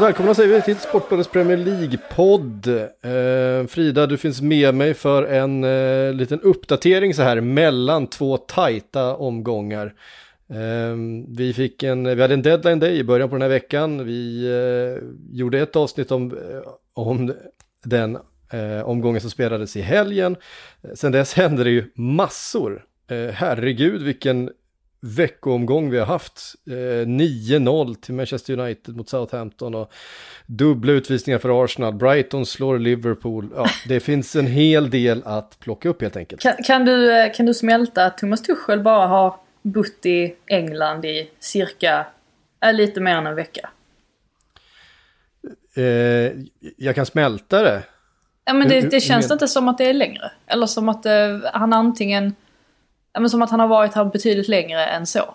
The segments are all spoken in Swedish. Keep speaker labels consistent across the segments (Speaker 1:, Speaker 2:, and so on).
Speaker 1: Välkomna säger vi till Sportbladets Premier League-podd. Eh, Frida, du finns med mig för en eh, liten uppdatering så här mellan två tajta omgångar. Eh, vi, fick en, vi hade en deadline day i början på den här veckan. Vi eh, gjorde ett avsnitt om, eh, om den eh, omgången som spelades i helgen. Sen dess hände det ju massor. Herregud vilken veckoomgång vi har haft. Eh, 9-0 till Manchester United mot Southampton och dubbla utvisningar för Arsenal. Brighton slår Liverpool. Ja, det finns en hel del att plocka upp helt enkelt.
Speaker 2: Kan, kan, du, eh, kan du smälta att Thomas Tuchel bara har bott i England i cirka, äh, lite mer än en vecka?
Speaker 1: Eh, jag kan smälta det.
Speaker 2: Ja men det, det känns
Speaker 1: men-
Speaker 2: inte som att det är längre. Eller som att eh, han antingen... Men som att han har varit här betydligt längre än så.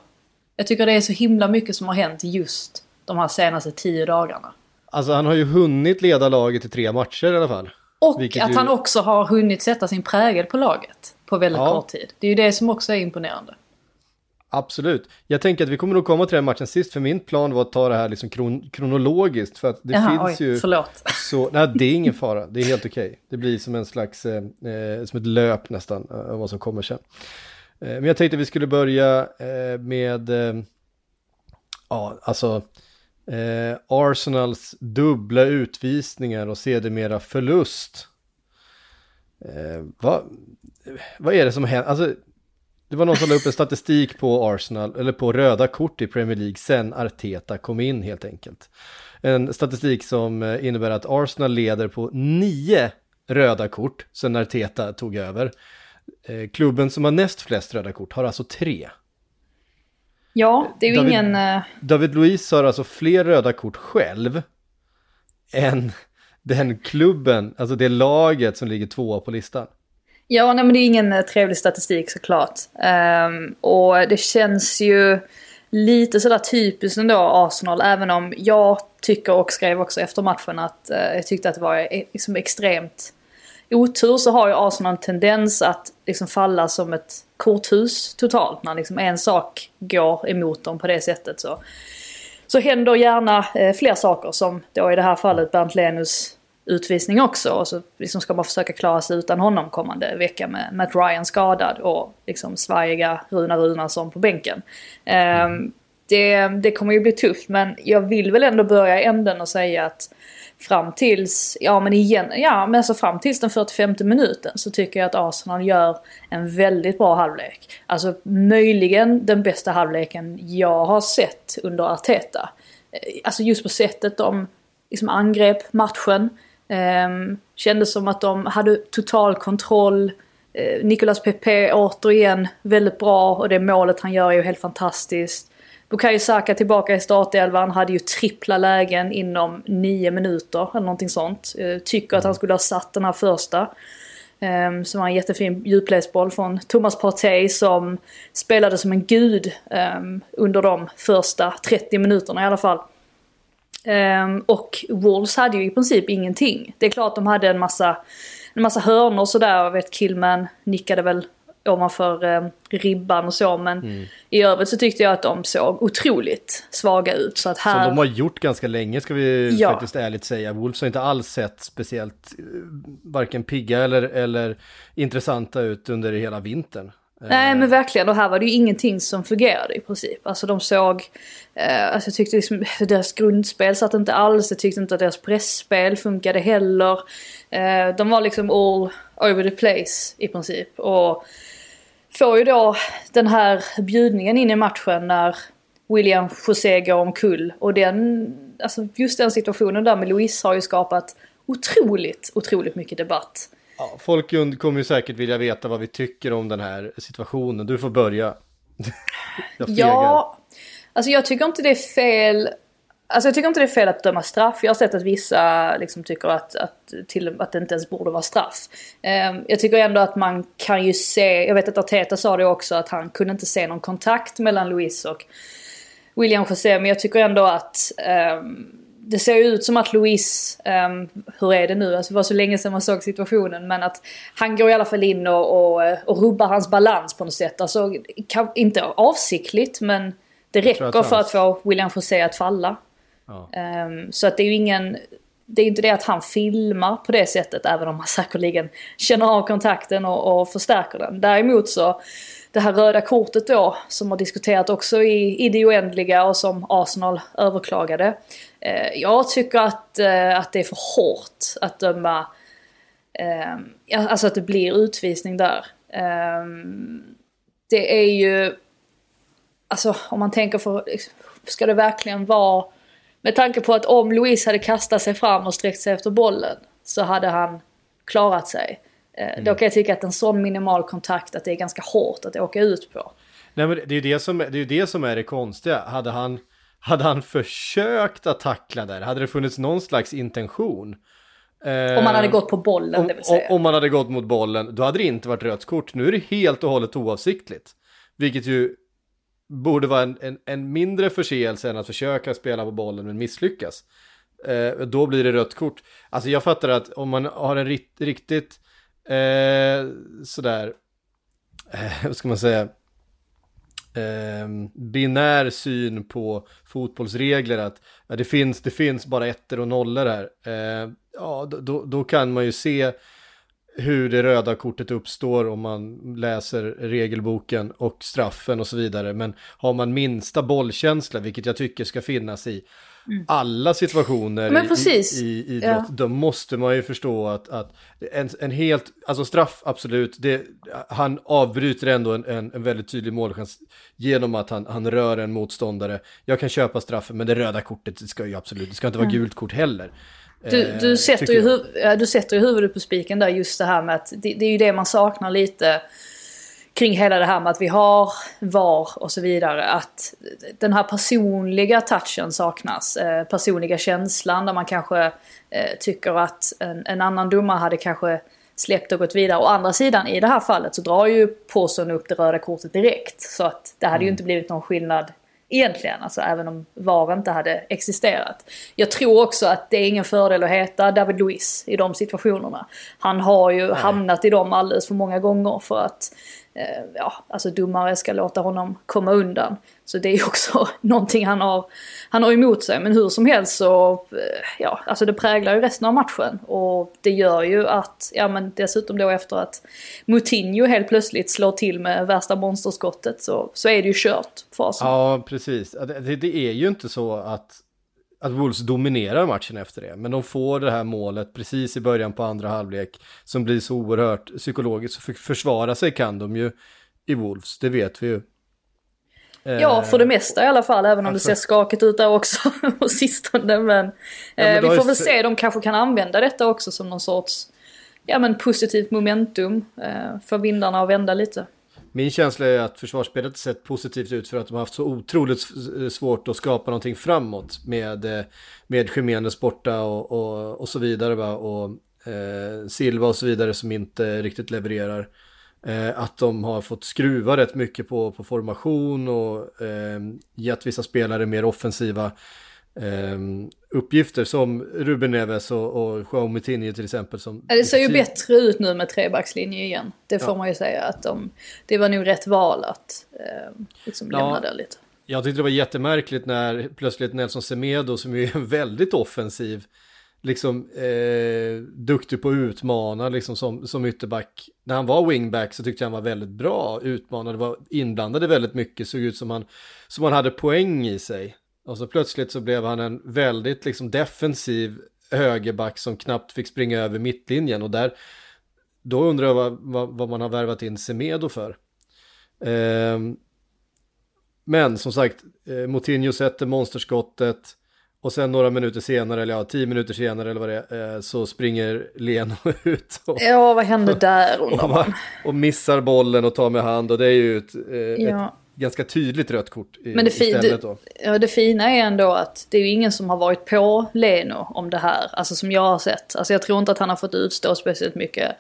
Speaker 2: Jag tycker det är så himla mycket som har hänt just de här senaste tio dagarna.
Speaker 1: Alltså han har ju hunnit leda laget i tre matcher i alla fall.
Speaker 2: Och
Speaker 1: Vilket
Speaker 2: att
Speaker 1: ju-
Speaker 2: han också har hunnit sätta sin prägel på laget på väldigt
Speaker 1: Ja.
Speaker 2: kort tid. Det är ju det som också är imponerande.
Speaker 1: Absolut. Jag tänker att vi kommer nog komma till den matchen sist, för min plan var att ta det här liksom kron kronologiskt. För att det
Speaker 2: Jaha,
Speaker 1: finns
Speaker 2: oj,
Speaker 1: ju...
Speaker 2: förlåt.
Speaker 1: Så, nej, det är ingen fara. Det är helt okej. Det blir som en slags, eh, eh, som ett löp nästan, eh, av vad som kommer sen. Eh, men jag tänkte vi skulle börja eh, med, eh, ja, alltså, Arsenals dubbla utvisningar och sedermera förlust. Vad, vad är det som händer? Alltså, det var någon som la upp en statistik på Arsenal, eller på röda kort i Premier League sen Arteta kom in helt enkelt. En statistik som innebär att Arsenal leder på nio röda kort sen Arteta tog över. Eh, Klubben som har näst flest röda kort har alltså tre.
Speaker 2: Ja, det är ju
Speaker 1: David-
Speaker 2: ingen... eh,
Speaker 1: David Luiz har alltså fler röda kort själv än den klubben, alltså det laget som ligger tvåa på listan.
Speaker 2: Ja, nej men det är ingen eh, trevlig statistik såklart. Ehm, och det känns ju lite sådär typiskt ändå Arsenal, även om jag tycker och skrev också efter matchen att eh, jag tyckte att det var liksom extremt otur så har ju Arsenal en tendens att liksom falla som ett korthus totalt. När liksom en sak går emot dem på det sättet så, så händer gärna eh, fler saker som då i det här fallet Bernt Lenus utvisning också. Och så liksom ska man försöka klara sig utan honom kommande vecka med Matt Ryan skadad och liksom svajiga Runa Runarsson på bänken. Eh, det, det kommer ju bli tufft men jag vill väl ändå börja i änden och säga att fram tills, ja men igen, ja men alltså fram tills den 45 minuten så tycker jag att Arsenal gör en väldigt bra halvlek. Alltså möjligen den bästa halvleken jag har sett under Arteta. Eh, alltså just på sättet de liksom angrep matchen. Um, kändes som att de hade total kontroll. Uh, Nicolas Pepe återigen väldigt bra och det målet han gör är ju helt fantastiskt. Bukayo Saka tillbaka i startelvan, hade ju trippla lägen inom nio minuter eller någonting sånt. Eh, tycker att han skulle ha satt den här första. Så som var en jättefin djupledsboll från Thomas Partey som spelade som en gud ehm, under de första 30 minuterna i alla fall. Ehm, och Wolves hade ju i princip ingenting. Det är klart de hade en massa, en massa hörnor sådär. Jag vet Killman nickade väl ovanför eh, ribban och så. Men i övrigt så tyckte jag att de såg otroligt svaga ut. Så att här...
Speaker 1: Som de har gjort ganska länge ska vi
Speaker 2: Ja.
Speaker 1: faktiskt ärligt säga. Wolves har inte alls sett speciellt eh, varken pigga eller, eller intressanta ut under hela vintern.
Speaker 2: Nej men verkligen och här var det ju ingenting som fungerade i princip. Alltså de såg, eh, alltså jag tyckte liksom deras grundspel satt inte alls. Jag tyckte inte att deras pressspel funkade heller. Eh, de var liksom all over the place i princip. Och får ju då den här bjudningen in i matchen när William José går omkull. Och den, alltså just den situationen där med Luis har ju skapat otroligt, otroligt mycket debatt.
Speaker 1: Ja, folk kommer ju säkert vilja veta vad vi tycker om den här situationen. Du får börja.
Speaker 2: Ja, alltså jag tycker inte det är fel Alltså jag tycker inte det är fel att döma straff. Jag har sett att vissa liksom tycker att, att, till, att det inte ens borde vara straff. Um, jag tycker ändå att man kan ju se, jag vet att Arteta sa det också, att han kunde inte se någon kontakt mellan Luis och William José. Men jag tycker ändå att um, det ser ju ut som att Luis, um, hur är det nu? Alltså det var så länge sedan man såg situationen. Men att han går i alla fall in och, och, och rubbar hans balans på något sätt. Alltså kan, inte avsiktligt men det räcker för att få William José att falla. Ja. Um, så att det är ju ingen... Det är inte det att han filmar på det sättet även om han säkerligen känner av kontakten och, och förstärker den. Däremot så det här röda kortet då som har diskuterat också i, i det oändliga och som Arsenal överklagade. Eh, jag tycker att, eh, att det är för hårt att döma, eh, alltså att det blir utvisning där. Ehm, det är ju, alltså om man tänker för, ska det verkligen vara, med tanke på att om Louise hade kastat sig fram och sträckt sig efter bollen så hade han klarat sig. Eh, mm. Då kan jag tycka att en sån minimal kontakt att det är ganska hårt att åka ut på.
Speaker 1: Nej men det är ju det som, det är, det som är det konstiga. Hade han, hade han försökt att tackla där, hade det funnits någon slags intention.
Speaker 2: Eh, om man hade gått på bollen,
Speaker 1: om,
Speaker 2: det vill säga.
Speaker 1: Om man hade gått mot bollen, då hade det inte varit rött kort. Nu är det helt och hållet oavsiktligt. Vilket ju borde vara en, en, en mindre förseelse än att försöka spela på bollen men misslyckas. Eh, då blir det rött kort. Alltså jag fattar att om man har en rit, riktigt eh, sådär, eh, vad ska man säga, eh, binär syn på fotbollsregler att ja, det, finns, det finns bara ettor och nollor här. Eh, ja, då, då kan man ju se hur det röda kortet uppstår om man läser regelboken och straffen och så vidare. Men har man minsta bollkänsla, vilket jag tycker ska finnas i alla situationer i, i, idrott, ja. då måste man ju förstå att, att en, en helt, alltså straff absolut, det, han avbryter ändå en, en, en väldigt tydlig målchans genom att han, han rör en motståndare. Jag kan köpa straffen, men det röda kortet det ska ju absolut, det ska inte vara mm. gult kort heller.
Speaker 2: Du, du, eh, sätter ju huv, du sätter ju huvudet på spiken där just det här med att det, det, är ju det man saknar lite kring hela det här med att vi har VAR och så vidare. Att den här personliga touchen saknas. Eh, personliga känslan där man kanske eh, tycker att en, en, annan domare hade kanske släppt och gått vidare. Å andra sidan i det här fallet så drar ju Påsson upp det röda kortet direkt. Så att det hade mm. ju inte blivit någon skillnad egentligen, alltså även om VAR inte hade existerat. Jag tror också att det är ingen fördel att heta David Luiz i de situationerna. Han har ju Nej. hamnat i dem alldeles för många gånger för att Eh, ja, alltså domare ska låta honom komma undan. Så det är ju också någonting han har, han har emot sig. Men hur som helst så, eh, ja, alltså det präglar ju resten av matchen. Och det gör ju att, ja men dessutom då efter att Moutinho helt plötsligt slår till med värsta monsterskottet så, så är det ju kört för oss.
Speaker 1: Ja, precis. Det, det är ju inte så att att Wolves dominerar matchen efter det. Men de får det här målet precis i början på andra halvlek som blir så oerhört psykologiskt. Så för, försvara sig kan de ju i Wolves, det vet vi ju.
Speaker 2: Ja, för det mesta i alla fall, även om alltså, det ser skakigt ut där också på sistone. Men, ja, men eh, vi får väl se, de kanske kan använda detta också som någon sorts ja, men positivt momentum eh, för vindarna att vända lite.
Speaker 1: Min känsla är att försvarsspelet sett positivt ut för att de har haft så otroligt svårt att skapa någonting framåt med, eh, med Jiménez borta och, och, och så vidare. Va? Och eh, Silva och så vidare som inte riktigt levererar. Eh, att de har fått skruva rätt mycket på, på formation och eh, gett vissa spelare mer offensiva eh, uppgifter som Ruben Neves och, och Joao Moutinho till exempel. Som
Speaker 2: det ser ju bättre ut nu med trebackslinje igen. Det får ja. man ju säga att de, det var nog rätt val att eh, liksom lämna ja. det lite.
Speaker 1: Jag tyckte det var jättemärkligt när plötsligt Nelson Semedo som är en väldigt offensiv liksom eh, duktig på att utmana liksom som, som ytterback. När han var wingback så tyckte jag han var väldigt bra, utmanade, var inblandade väldigt mycket, såg ut som han, som han hade poäng i sig. Och så plötsligt så blev han en väldigt liksom defensiv högerback som knappt fick springa över mittlinjen och där då undrar jag vad, vad, vad man har värvat in Semedo för. Eh, men som sagt, eh, Moutinho sätter monsterskottet och sen några minuter senare, eller ja, tio minuter senare eller vad det är, eh, så springer Leno ut. Och,
Speaker 2: ja, vad händer där
Speaker 1: och, och, och, missar bollen och tar med hand och det är ju ett, eh, ja. Ganska tydligt rött kort i,
Speaker 2: Men det,
Speaker 1: istället då.
Speaker 2: ja, det fina är ändå att det är ju ingen som har varit på Leno om det här. Alltså som jag har sett. Alltså jag tror inte att han har fått utstå speciellt mycket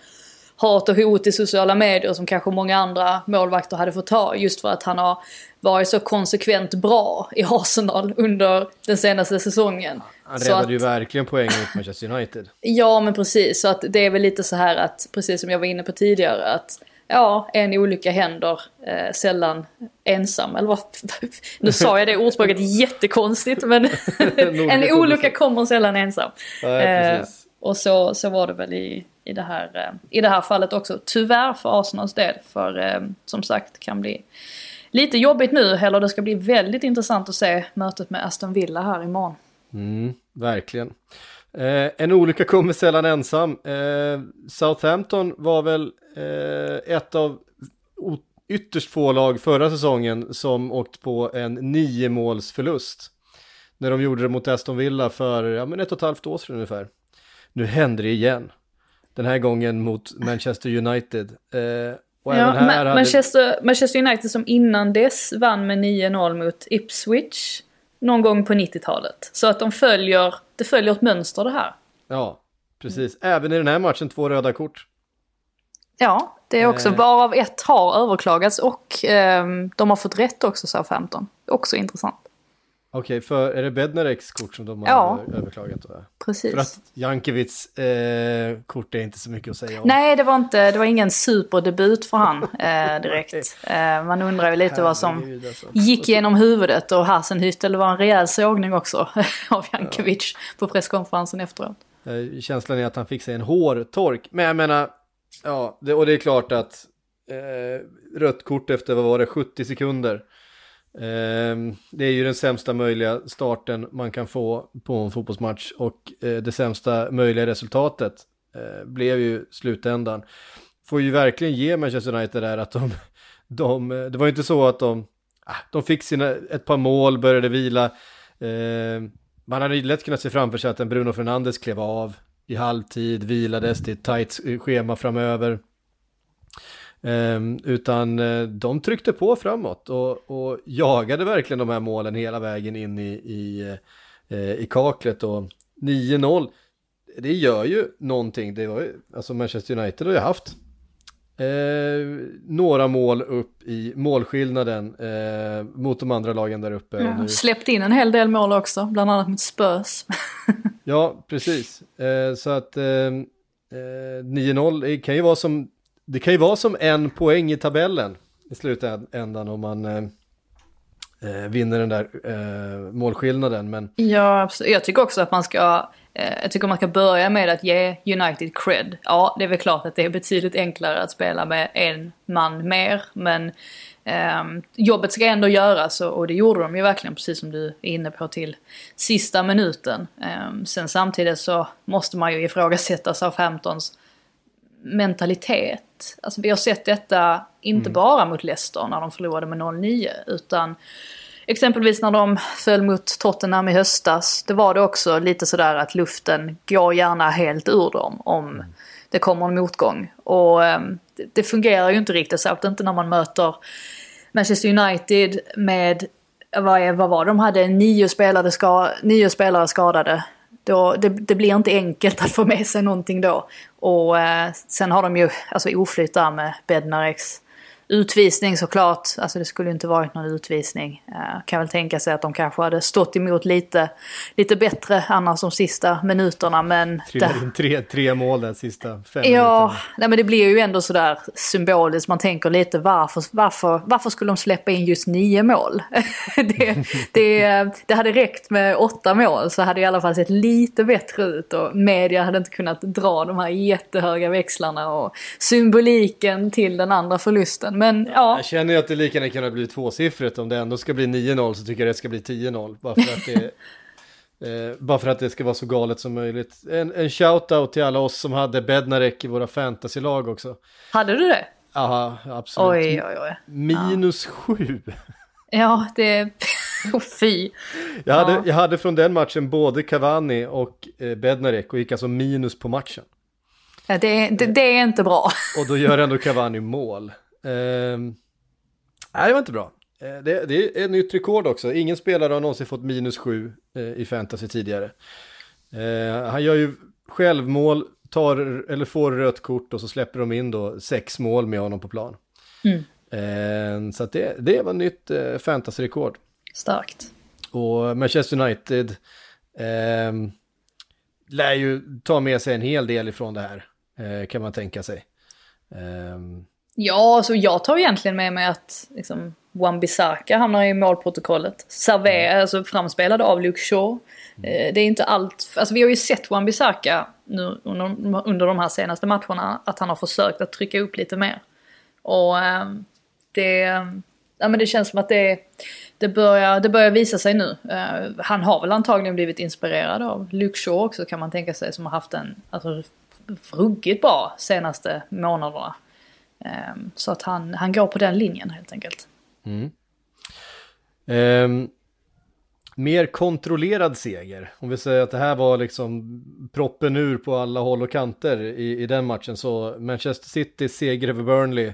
Speaker 2: hat och hot i sociala medier som kanske många andra målvakter hade fått ta. Just för att han har varit så konsekvent bra i Arsenal under den senaste säsongen.
Speaker 1: Han räddade
Speaker 2: att-
Speaker 1: ju verkligen poäng mot Manchester United.
Speaker 2: Ja men precis, så att det är väl lite så här att, precis som jag var inne på tidigare, att ja, en olycka händer eh, sällan ensam. Eller vad, nu sa jag det ordspråket jättekonstigt men en
Speaker 1: olycka
Speaker 2: kommer sällan ensam. Eh, och så, så var det väl i, i, det här, eh, i det här fallet också. Tyvärr för Arsenals del, för eh, som sagt kan bli lite jobbigt nu. Eller det ska bli väldigt intressant att se mötet med Aston Villa här imorgon.
Speaker 1: Mm, verkligen. Eh, en olycka kommer sällan ensam. Eh, Southampton var väl eh, ett av ytterst få lag förra säsongen som åkt på en nio måls förlust. När de gjorde det mot Aston Villa för ja, men ett och ett halvt år sedan ungefär. Nu händer det igen. Den här gången mot Manchester United. Eh, och
Speaker 2: Ja, Ma-
Speaker 1: hade...
Speaker 2: Manchester, Manchester United som innan dess vann med 9-0 mot Ipswich någon gång på 90-talet. Så att de följer, det följer ett mönster det här.
Speaker 1: Ja, precis. Även i den här matchen två röda kort.
Speaker 2: Ja, det är också,
Speaker 1: Eh.
Speaker 2: varav ett har överklagats och ehm, de har fått rätt också Southampton. Också intressant.
Speaker 1: Okej, för är det Bednareks kort som de har
Speaker 2: Ja.
Speaker 1: över- överklagat? Då?
Speaker 2: Precis.
Speaker 1: För att Jankovics eh, kort är inte så mycket att säga om.
Speaker 2: Nej, det var, inte, det var ingen superdebut för han eh, direkt. Eh, man undrar ju lite vad som
Speaker 1: alltså.
Speaker 2: gick genom huvudet och Hasenhüttel var en rejäl sågning också av Jankovic på presskonferensen efteråt.
Speaker 1: Eh, Känslan är att han fick sig en hårtork. Men jag menar, ja, det, och det är klart att eh, rött kort efter, vad var det, 70 sekunder. Ehm, det är ju den sämsta möjliga starten man kan få på en fotbollsmatch och eh, det sämsta möjliga resultatet eh, blev ju slutändan. Får ju verkligen ge Manchester United där att de, de det var ju inte så att de, ah, de fick sina, ett par mål, började vila. Ehm, man hade ju lätt kunnat se framför sig att en Bruno Fernandes klev av i halvtid, vilades till ett tajt schema framöver. Ehm, utan eh, de tryckte på framåt och, och jagade verkligen de här målen hela vägen in i, i, eh, i kaklet och 9-0 det gör ju någonting, det var ju, alltså Manchester United har ju haft eh, några mål upp i målskillnaden eh, mot de andra lagen där uppe.
Speaker 2: Ja, släppt in en hel del mål också, bland annat mot Spurs.
Speaker 1: Ja, precis. Eh, så att eh, eh, 9-0 det kan ju vara som det kan ju vara som en poäng i tabellen i slutändan om man eh, eh vinner den där eh, målskillnaden. Men
Speaker 2: Ja, absolut. Jag tycker också att man ska, eh, jag tycker man ska börja med att ge United cred. Ja, det är väl klart att det är betydligt enklare att spela med en man mer, men ehm, jobbet ska ändå göras och, och det gjorde de ju verkligen, precis som du är inne på, till sista minuten. Ehm, sen samtidigt så måste man ju ifrågasätta Southamptons mentalitet. Alltså vi har sett detta inte bara mot Leicester när de förlorade med 0-9 utan exempelvis när de föll mot Tottenham i höstas. Det var det också lite sådär att luften går gärna helt ur dem om det kommer en motgång. Och ehm, det, fungerar ju inte riktigt, särskilt inte när man möter Manchester United med, vad, är, vad var de hade nio spelare, ska, nio spelare skadade. Då, det, det blir inte enkelt att få med sig någonting då. Och eh, sen har de ju alltså oflyt där med Bednareks utvisning såklart. Alltså det skulle ju inte varit någon utvisning. Eh, kan väl tänka sig att de kanske hade stått emot lite, lite bättre annars de sista minuterna. Men
Speaker 1: trillade
Speaker 2: det-
Speaker 1: in tre, tre mål där sista fem
Speaker 2: Ja,
Speaker 1: minuterna.
Speaker 2: nej men det blir ju ändå sådär symboliskt. Man tänker lite varför, varför, varför skulle de släppa in just nio mål? det, det, det hade räckt med åtta mål så hade det i alla fall sett lite bättre ut och media hade inte kunnat dra de här jättehöga växlarna och symboliken till den andra förlusten. Men ja,
Speaker 1: Jag känner ju att det lika gärna kunde bli tvåsiffrigt om det ändå ska bli 9-0 så tycker jag det ska bli 10-0. Bara för att det Eh, bara för att det ska vara så galet som möjligt. En, en shout-out till alla oss som hade Bednarek i våra fantasylag också.
Speaker 2: hade du det?
Speaker 1: Aha, absolut.
Speaker 2: Oj, oj, oj.
Speaker 1: Minus sju.
Speaker 2: Ja, det... Oh, fy.
Speaker 1: Jag hade,
Speaker 2: Ja.
Speaker 1: jag hade från den matchen både Cavani och eh, Bednarek och gick alltså minus på matchen.
Speaker 2: Ja, det, det, det är inte bra.
Speaker 1: Och då gör ändå Cavani mål. Ehm, nej, det var inte bra. Eh, det, det, är ett nytt rekord också. Ingen spelare har någonsin fått minus sju eh, i fantasy tidigare. Eh, han gör ju självmål, tar eller får rött kort och så släpper de in då sex mål med honom på plan. Mm. Eh, så det, det var nytt eh, fantasy-rekord.
Speaker 2: Starkt.
Speaker 1: Och Manchester United eh, lär ju ta med sig en hel del ifrån det här, eh, kan man tänka sig.
Speaker 2: Um... Ja, alltså jag tar egentligen med mig att liksom, Wan-Bissaka hamnar i målprotokollet. Servé, mm. alltså framspelad av Luke Shaw. Mm. Det är inte allt, alltså vi har ju sett Wan-Bissaka nu under, under de här senaste matcherna att han har försökt att trycka upp lite mer. Och um, det, ja men det känns som att det, det, börjar, det börjar visa sig nu. Uh, han har väl antagligen blivit inspirerad av Luke Shaw också kan man tänka sig som har haft en, alltså ruggigt bra senaste månaderna. Ehm, så att han, han går på den linjen helt enkelt. Mm.
Speaker 1: Um, mer kontrollerad seger. Om vi säger att det här var liksom proppen ur på alla håll och kanter i, i den matchen så Manchester City seger över Burnley.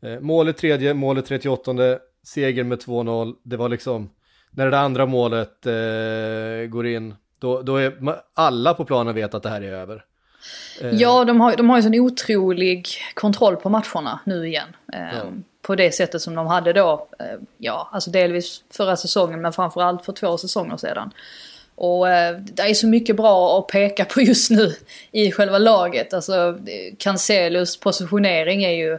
Speaker 1: Eh, målet tredje, målet 38, seger med 2-0. Det var liksom när det andra målet eh, går in, då, då är alla på planen vet att det här är över.
Speaker 2: Eh. Ja, de har, de har ju sån otrolig kontroll på matcherna nu igen. Eh, ja. På det sättet som de hade då, eh, ja, alltså delvis förra säsongen men framförallt för två säsonger sedan. Och det är så mycket bra att peka på just nu i själva laget. Alltså Cancelos positionering är ju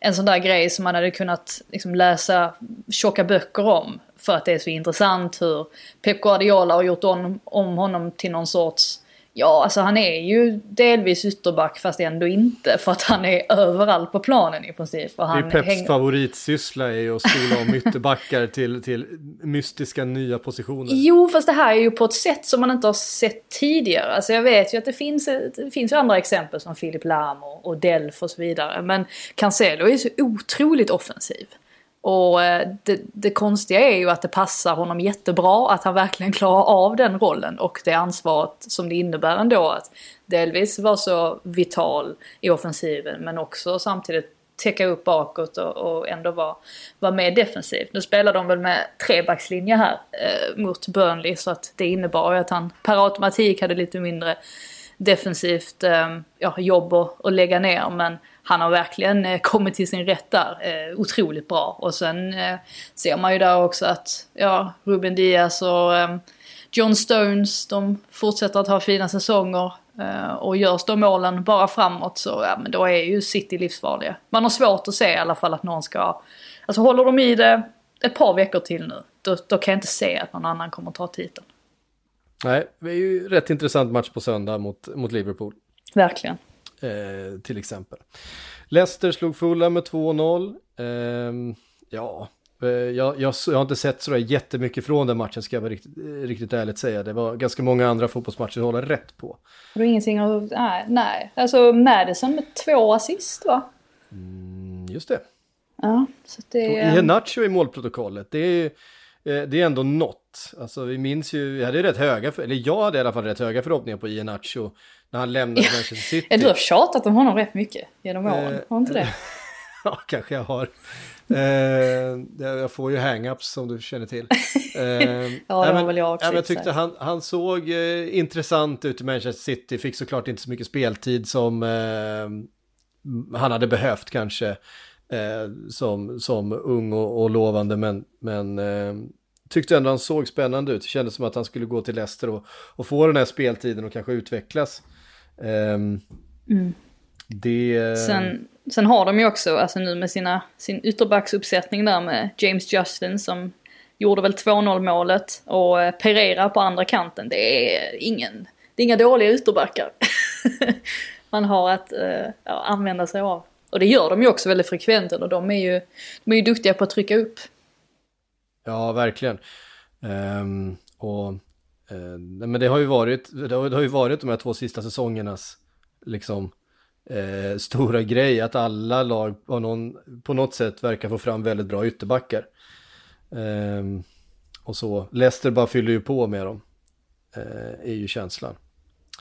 Speaker 2: en sån där grej som man hade kunnat liksom, läsa tjocka böcker om. För att det är så intressant hur Pep Guardiola har gjort om, om honom till någon sorts Ja, alltså han är ju delvis ytterback fast ändå inte. För att han är överallt på planen i princip. Och
Speaker 1: han det är Peps hänger... favoritsyssla är ju att skola om ytterbackar till, till mystiska nya positioner.
Speaker 2: Jo, fast det här är ju på ett sätt som man inte har sett tidigare. Alltså jag vet ju att det finns, det finns ju andra exempel som Filip Lam och, och Delf och så vidare. Men Cancelo är så otroligt offensiv. Och eh, det, det, konstiga är ju att det passar honom jättebra att han verkligen klarar av den rollen och det ansvaret som det innebär ändå att delvis vara så vital i offensiven men också samtidigt täcka upp bakåt och, och ändå vara, var mer defensiv. Nu spelar de väl med trebackslinje här eh, mot Burnley så att det innebar ju att han per automatik hade lite mindre defensivt eh, ja, jobb att, lägga ner men han har verkligen eh, kommit till sin rätt där. Eh, otroligt bra. Och sen ser man ju där också att ja, Ruben Diaz och John Stones, de fortsätter att ha fina säsonger. Och görs de målen bara framåt så ja, men då är ju City livsfarliga. Man har svårt att se i alla fall att någon ska... Alltså håller de i det ett par veckor till nu, då, då kan jag inte se att någon annan kommer att ta titeln.
Speaker 1: Nej, det är ju rätt intressant match på söndag mot, mot Liverpool.
Speaker 2: Verkligen
Speaker 1: eh, till exempel. Leicester slog Fulham med 2-0. Eh, ja, eh, jag, jag, jag, har inte sett sådär jättemycket från den matchen ska jag vara riktigt, riktigt ärligt säga. Det var ganska många andra fotbollsmatcher att hålla rätt på.
Speaker 2: Har du ingenting att... Nej, nej. Alltså Madison med två assist va?
Speaker 1: Mm, just det.
Speaker 2: Ja, så det...
Speaker 1: Och Iheanacho i målprotokollet. Det är Eh, det är ändå något. Alltså vi minns ju, jag hade rätt höga, eller jag hade i alla fall rätt höga förhoppningar på Iheanacho när han lämnade Manchester City.
Speaker 2: ja, du har tjatat om honom rätt mycket genom åren, eh, har inte det?
Speaker 1: ja, kanske jag har. Eh, jag får ju hang-ups som du känner till.
Speaker 2: Eh, ja, det har väl jag också.
Speaker 1: jag tyckte han, han såg eh, intressant ut i Manchester City, fick såklart inte så mycket speltid som eh, han hade behövt kanske eh, som, som ung och, och lovande men, men eh, tyckte ändå han såg spännande ut. Det kändes som att han skulle gå till Leicester och, och få den här speltiden och kanske utvecklas. Eh, mm.
Speaker 2: det... Sen, sen har de ju också, alltså nu med sina, sin ytterbacksuppsättning där med James Justin som gjorde väl 2-0 målet och eh, Pereira på andra kanten. Det är ingen, det är inga dåliga ytterbackar. Man har att uh, använda sig av. Och det gör de ju också väldigt frekvent och de är ju, de är ju duktiga på att trycka upp.
Speaker 1: Ja, verkligen. Um, och, uh, men det har ju varit, det har, det har, ju varit de här två sista säsongernas liksom uh, stora grej att alla lag på, någon, på något sätt verkar få fram väldigt bra ytterbackar. Um, och så, Leicester bara fyller ju på med dem, uh, är ju känslan.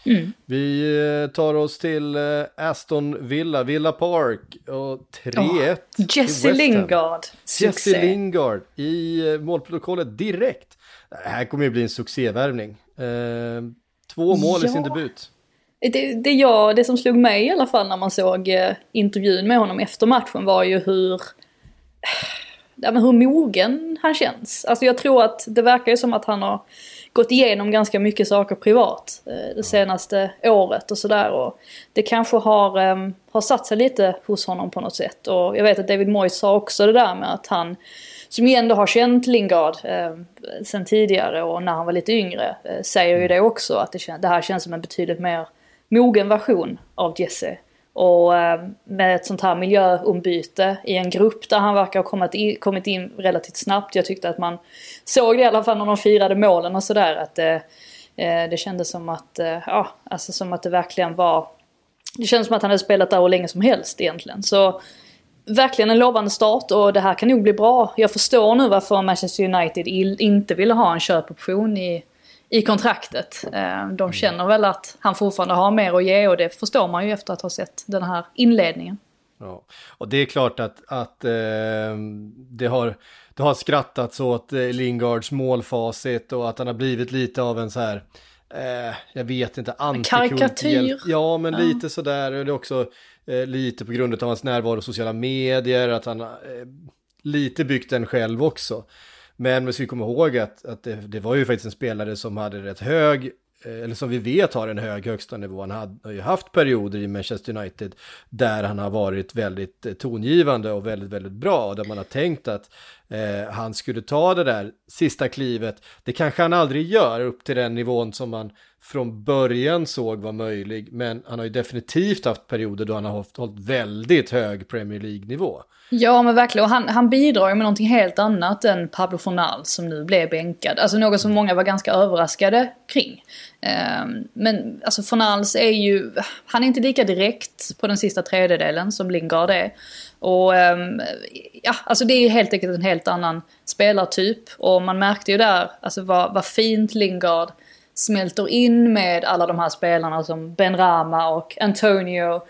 Speaker 2: Mm.
Speaker 1: Vi eh, tar oss till eh, Aston Villa, Villa Park och 3-1 till
Speaker 2: Jesse. Lingard.
Speaker 1: Jesse
Speaker 2: Succé.
Speaker 1: Lingard i eh, målprotokollet direkt. Det här kommer ju bli en succévärvning. Två mål i sin
Speaker 2: Ja.
Speaker 1: debut.
Speaker 2: Det, det, jag, det som slog mig i alla fall när man såg intervjun med honom efter matchen var ju hur, ja, men hur mogen han känns. Alltså jag tror att det verkar ju som att han har gått igenom ganska mycket saker privat eh, det senaste året och sådär. Och det kanske har, eh, har satt sig lite hos honom på något sätt. Och jag vet att David Moyes sa också det där med att han, som ju ändå har känt Lingard eh, sen tidigare och när han var lite yngre, eh, säger ju det också att det, det här känns som en betydligt mer mogen version av Jesse. Och eh, med ett sånt här miljöombyte i en grupp där han verkar ha kommit in, kommit in relativt snabbt. Jag tyckte att man såg det i alla fall när de firade målen och sådär. Att det, det kändes som att, ja, alltså som att det verkligen var... Det kändes som att han hade spelat där hur länge som helst egentligen. Så verkligen en lovande start och det här kan nog bli bra. Jag förstår nu varför Manchester United inte ville ha en köpoption i, i kontraktet. Eh, De känner väl att han fortfarande har mer att ge och det förstår man ju efter att ha sett den här inledningen.
Speaker 1: Ja. Och det är klart att, att eh, det, har, det har skrattats åt eh, Lingards målfacit och att han har blivit lite av en så här, eh, jag vet inte, antikult.
Speaker 2: Karikatyr.
Speaker 1: Ja, men
Speaker 2: Ja.
Speaker 1: lite sådär. Och det är också eh, lite på grund av hans närvaro i sociala medier, att han eh, lite byggt den själv också. Men vi ska komma ihåg att, att det, det var ju faktiskt en spelare som hade rätt hög, eh, eller som vi vet har en hög högsta nivå. Han hade, har ju haft perioder i Manchester United där han har varit väldigt eh, tongivande och väldigt, väldigt bra. Där man har tänkt att eh, han skulle ta det där sista klivet. Det kanske han aldrig gör upp till den nivån som man från början såg var möjlig. Men han har ju definitivt haft perioder då han har hållit, hållit väldigt hög Premier League-nivå.
Speaker 2: Ja men verkligen, och han, han bidrar ju med någonting helt annat än Pablo Fornal som nu blev bänkad. Alltså något som många var ganska överraskade kring. Ehm, men alltså Fornals är ju, han är inte lika direkt på den sista tredjedelen som Lingard är. Och ehm, ja, alltså det är helt enkelt en helt annan spelartyp. Och man märkte ju där, alltså vad, vad fint Lingard smälter in med alla de här spelarna som Ben Rama och Antonio.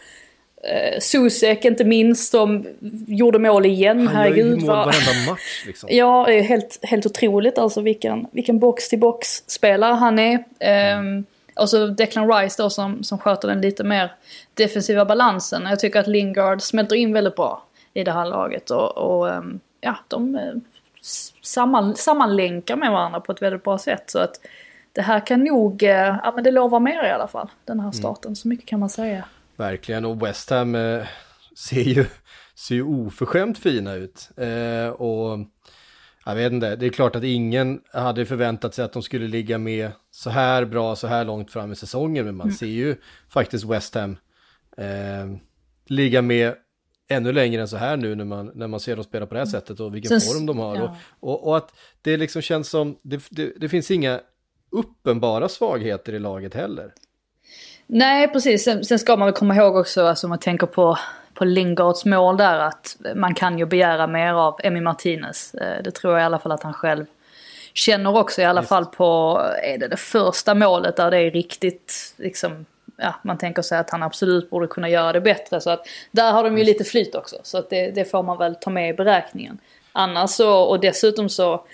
Speaker 2: Eh, Susek inte minst, som gjorde mål igen.
Speaker 1: Han gör ju
Speaker 2: Herregud
Speaker 1: mål varenda match liksom.
Speaker 2: Ja, det är helt, helt otroligt alltså vilken, vilken box-till-box-spelare han är. Ehm, och så Declan Rice då som, som sköter den lite mer defensiva balansen. Jag tycker att Lingard smälter in väldigt bra i det här laget. Och, och ehm, ja, de eh, samman, sammanlänkar med varandra på ett väldigt bra sätt. Så att det här kan nog, eh, ja men det lovar mer i alla fall, den här starten. Så mycket kan man säga.
Speaker 1: Verkligen, och West Ham eh, ser, ju, ser ju oförskämt fina ut. Eh, och jag vet inte, det är klart att ingen hade förväntat sig att de skulle ligga med så här bra, så här långt fram i säsongen. Men man ser ju faktiskt West Ham eh, ligga med ännu längre än så här nu när man, när man ser dem spela på det här sättet och vilken
Speaker 2: Sen-
Speaker 1: form de har.
Speaker 2: ja.
Speaker 1: Och, och, och att det liksom känns som, det, det, det finns inga uppenbara svagheter i laget heller.
Speaker 2: Nej, precis. Sen, sen ska man väl komma ihåg också, alltså om man tänker på, på Lingards mål där, att man kan ju begära mer av Emi Martinez. Eh, Det tror jag i alla fall att han själv känner också, i alla
Speaker 1: Visst.
Speaker 2: fall på, är det det första målet där det är riktigt, liksom, ja, man tänker sig att han absolut borde kunna göra det bättre. Så att där har de ju lite flyt också, så att det, det får man väl ta med i beräkningen. Annars så, och dessutom så,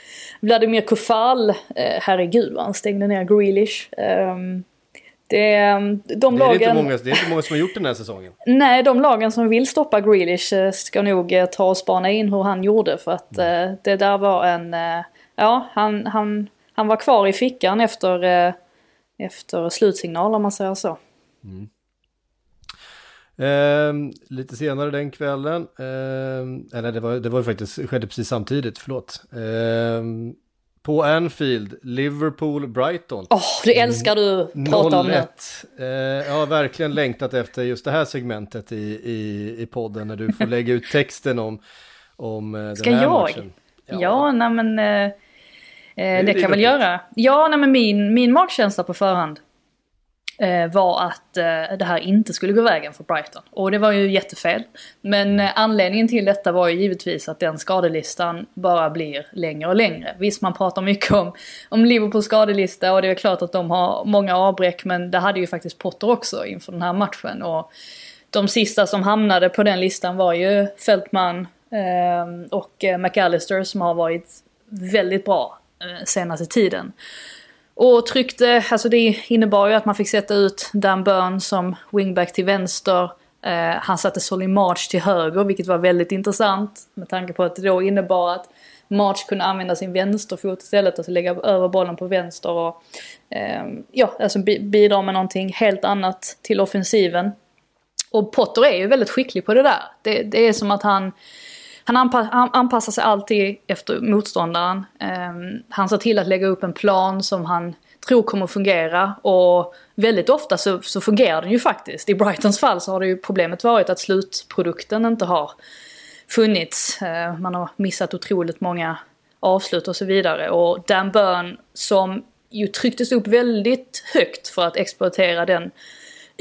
Speaker 2: Vladimir Kufal, eh, herregud vad han stängde ner Grealish. Ehm, det, de
Speaker 1: Det är,
Speaker 2: lagen...
Speaker 1: inte många, det är inte många som har gjort den här säsongen.
Speaker 2: Nej, de lagen som vill stoppa Grealish eh, ska nog eh, ta och spana in hur han gjorde. För att eh, det där var en... Eh, ja, han, han, han var kvar i fickan efter, eh, efter slutsignal om man säger så.
Speaker 1: Ehm, lite senare den kvällen, ehm, eller det var, det var faktiskt, skedde precis samtidigt, förlåt. Ehm, på Anfield, Liverpool-Brighton.
Speaker 2: Åh, det älskar du prata om.
Speaker 1: 0-1. Eh, jag har verkligen längtat efter just det här segmentet i, i, i podden när du får lägga ut texten om, om eh, den
Speaker 2: Ska
Speaker 1: här
Speaker 2: jag?
Speaker 1: matchen.
Speaker 2: Ja, nej men... Eh, eh, det
Speaker 1: din
Speaker 2: kan jag väl göra. Ja, nej men min, min magkänsla på förhand Eh, var att eh, det här inte skulle gå vägen för Brighton. Och det var ju jättefel. Men eh, anledningen till detta var ju givetvis att den skadelistan bara blir längre och längre. Visst, man pratar mycket om, om Liverpools skadelista och det är klart att de har många avbräck men det hade ju faktiskt Potter också inför den här matchen. Och de sista som hamnade på den listan var ju Fältman ehm, och McAllister som har varit väldigt bra senaste tiden. Och tryckte, alltså det innebar ju att man fick sätta ut Dan Burn som wingback till vänster. Eh, han satte Solly March till höger, vilket var väldigt intressant. Med tanke på att det då innebar att March kunde använda sin vänsterfot istället, alltså lägga över bollen på vänster och eh, ja, alltså bidra med någonting helt annat till offensiven. Och Potter är ju väldigt skicklig på det där. Det, det är som att han han, anpa anpassar sig alltid efter motståndaren. Ehm, han ser till att lägga upp en plan som han tror kommer fungera och väldigt ofta så, så fungerar den ju faktiskt. I Brightons fall så har det ju problemet varit att slutprodukten inte har funnits. Ehm, man har missat otroligt många avslut och så vidare. Och Dan Burn som ju trycktes upp väldigt högt för att exploatera den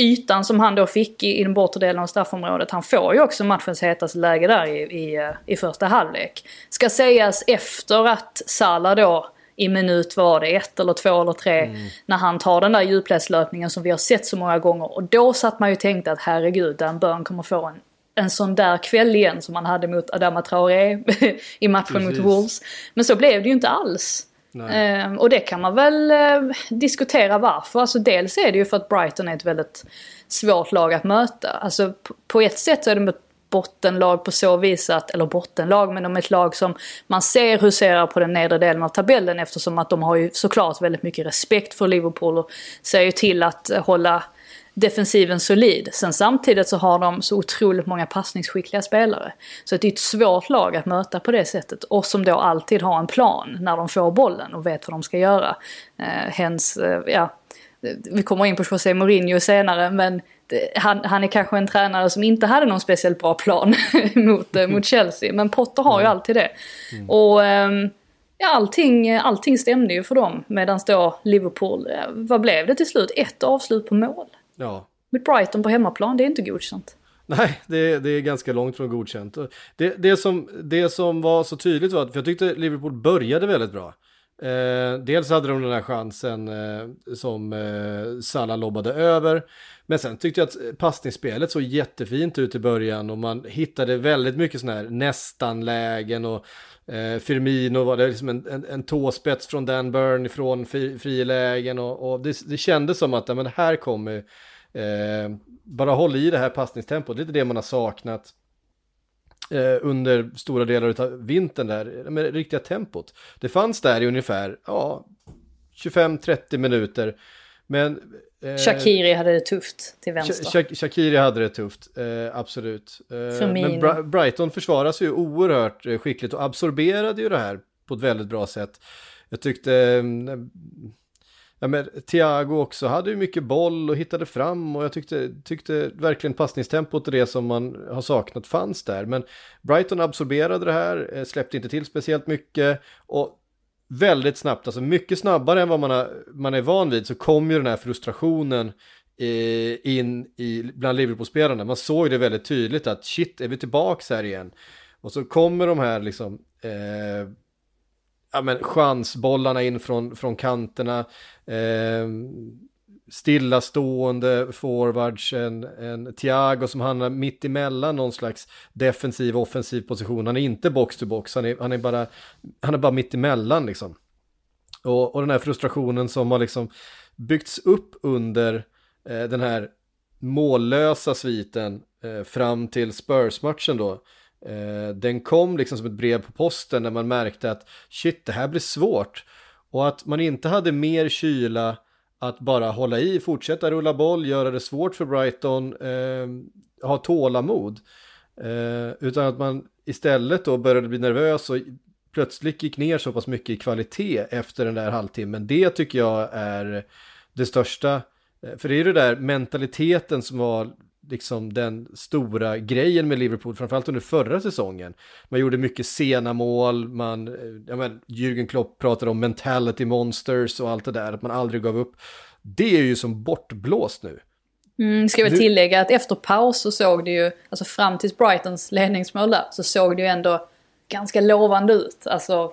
Speaker 2: ytan som han då fick i, i den bortre delen av straffområdet. Han får ju också matchens hetaste läge där i, i, i första halvlek. Ska sägas efter att Salah då i minut var det ett eller två eller tre mm. när han tar den där djupledslöpningen som vi har sett så många gånger. Och då satt man ju och tänkte att herregud, Dan Burn kommer få en, en sån där kväll igen som han hade mot Adama Traoré i matchen Precis. mot Wolves. Men så blev det ju inte alls. Eh, och det kan man väl eh, diskutera varför. Alltså dels är det ju för att Brighton är ett väldigt svårt lag att möta. Alltså på ett sätt så är de ett bottenlag på så vis att, eller bottenlag, men de är ett lag som man ser huserar på den nedre delen av tabellen eftersom att de har ju såklart väldigt mycket respekt för Liverpool och ser ju till att eh, hålla defensiven solid. Sen samtidigt så har de så otroligt många passningsskickliga spelare. Så det är ett svårt lag att möta på det sättet. Och som då alltid har en plan när de får bollen och vet vad de ska göra. Eh, hens, eh, ja, vi kommer in på José Mourinho senare men han, han, är kanske en tränare som inte hade någon speciellt bra plan mot, eh, mot Chelsea. Men Potter har ju mm. alltid det. Mm. Och eh, ja, allting, allting stämde ju för dem. Medan då Liverpool, eh, vad blev det till slut? Ett avslut på mål.
Speaker 1: Ja.
Speaker 2: Med Brighton på hemmaplan, det är inte godkänt.
Speaker 1: Nej, det, det är ganska långt från godkänt. Det, det, som, det som var så tydligt var att, för jag tyckte Liverpool började väldigt bra. Eh, dels hade de den här chansen eh, som eh, Salah lobbade över. Men sen tyckte jag att eh, passningsspelet såg jättefint ut i början och man hittade väldigt mycket sådana här nästan-lägen och eh, Firmino var det liksom en, en, en tåspets från Dan Burn från fri, frilägen och, och det, det kändes som att ja, men här kommer eh, bara håll i det här passningstempot, det är det man har saknat eh, under stora delar av vintern där, med det riktiga tempot. Det fanns där i ungefär, ja, 25-30 minuter. Men...
Speaker 2: Eh, Shakiri hade det tufft till vänster.
Speaker 1: Shakiri hade det tufft, eh, absolut. Eh, men Bra Brighton försvaras ju oerhört skickligt och absorberade ju det här på ett väldigt bra sätt. Jag tyckte... Eh, Ja, men Thiago också hade ju mycket boll och hittade fram och jag tyckte, tyckte verkligen passningstempot och det som man har saknat fanns där. Men Brighton absorberade det här, släppte inte till speciellt mycket och väldigt snabbt, alltså mycket snabbare än vad man, har, man är van vid så kom ju den här frustrationen eh, in i, bland Liverpool-spelarna. Man såg det väldigt tydligt att shit, är vi tillbaks här igen? Och så kommer de här liksom eh, ja, men chansbollarna in från, från kanterna. Eh, stillastående forwards, en, en Thiago som hamnar mitt emellan någon slags defensiv och offensiv position. Han är inte box to box, han är, han är, bara, han är bara mitt emellan liksom. Och, och den här frustrationen som har liksom byggts upp under eh, den här mållösa sviten eh, fram till Spurs-matchen då. Eh, den kom liksom som ett brev på posten när man märkte att shit, det här blir svårt. Och att man inte hade mer kyla att bara hålla i, fortsätta rulla boll, göra det svårt för Brighton, eh, ha tålamod. Eh, utan att man istället då började bli nervös och plötsligt gick ner så pass mycket i kvalitet efter den där halvtimmen. Det tycker jag är det största. Eh, för det är ju det där mentaliteten som var liksom den stora grejen med Liverpool, framförallt under förra säsongen. Man gjorde mycket sena mål, man, ja men, Jürgen Klopp pratade om mentality monsters och allt det där, att man aldrig gav upp. det är ju som bortblåst nu.
Speaker 2: Mm, ska vi tillägga att efter paus så såg det ju, alltså fram till Brightons ledningsmål där, så såg det ju ändå ganska lovande ut. Alltså,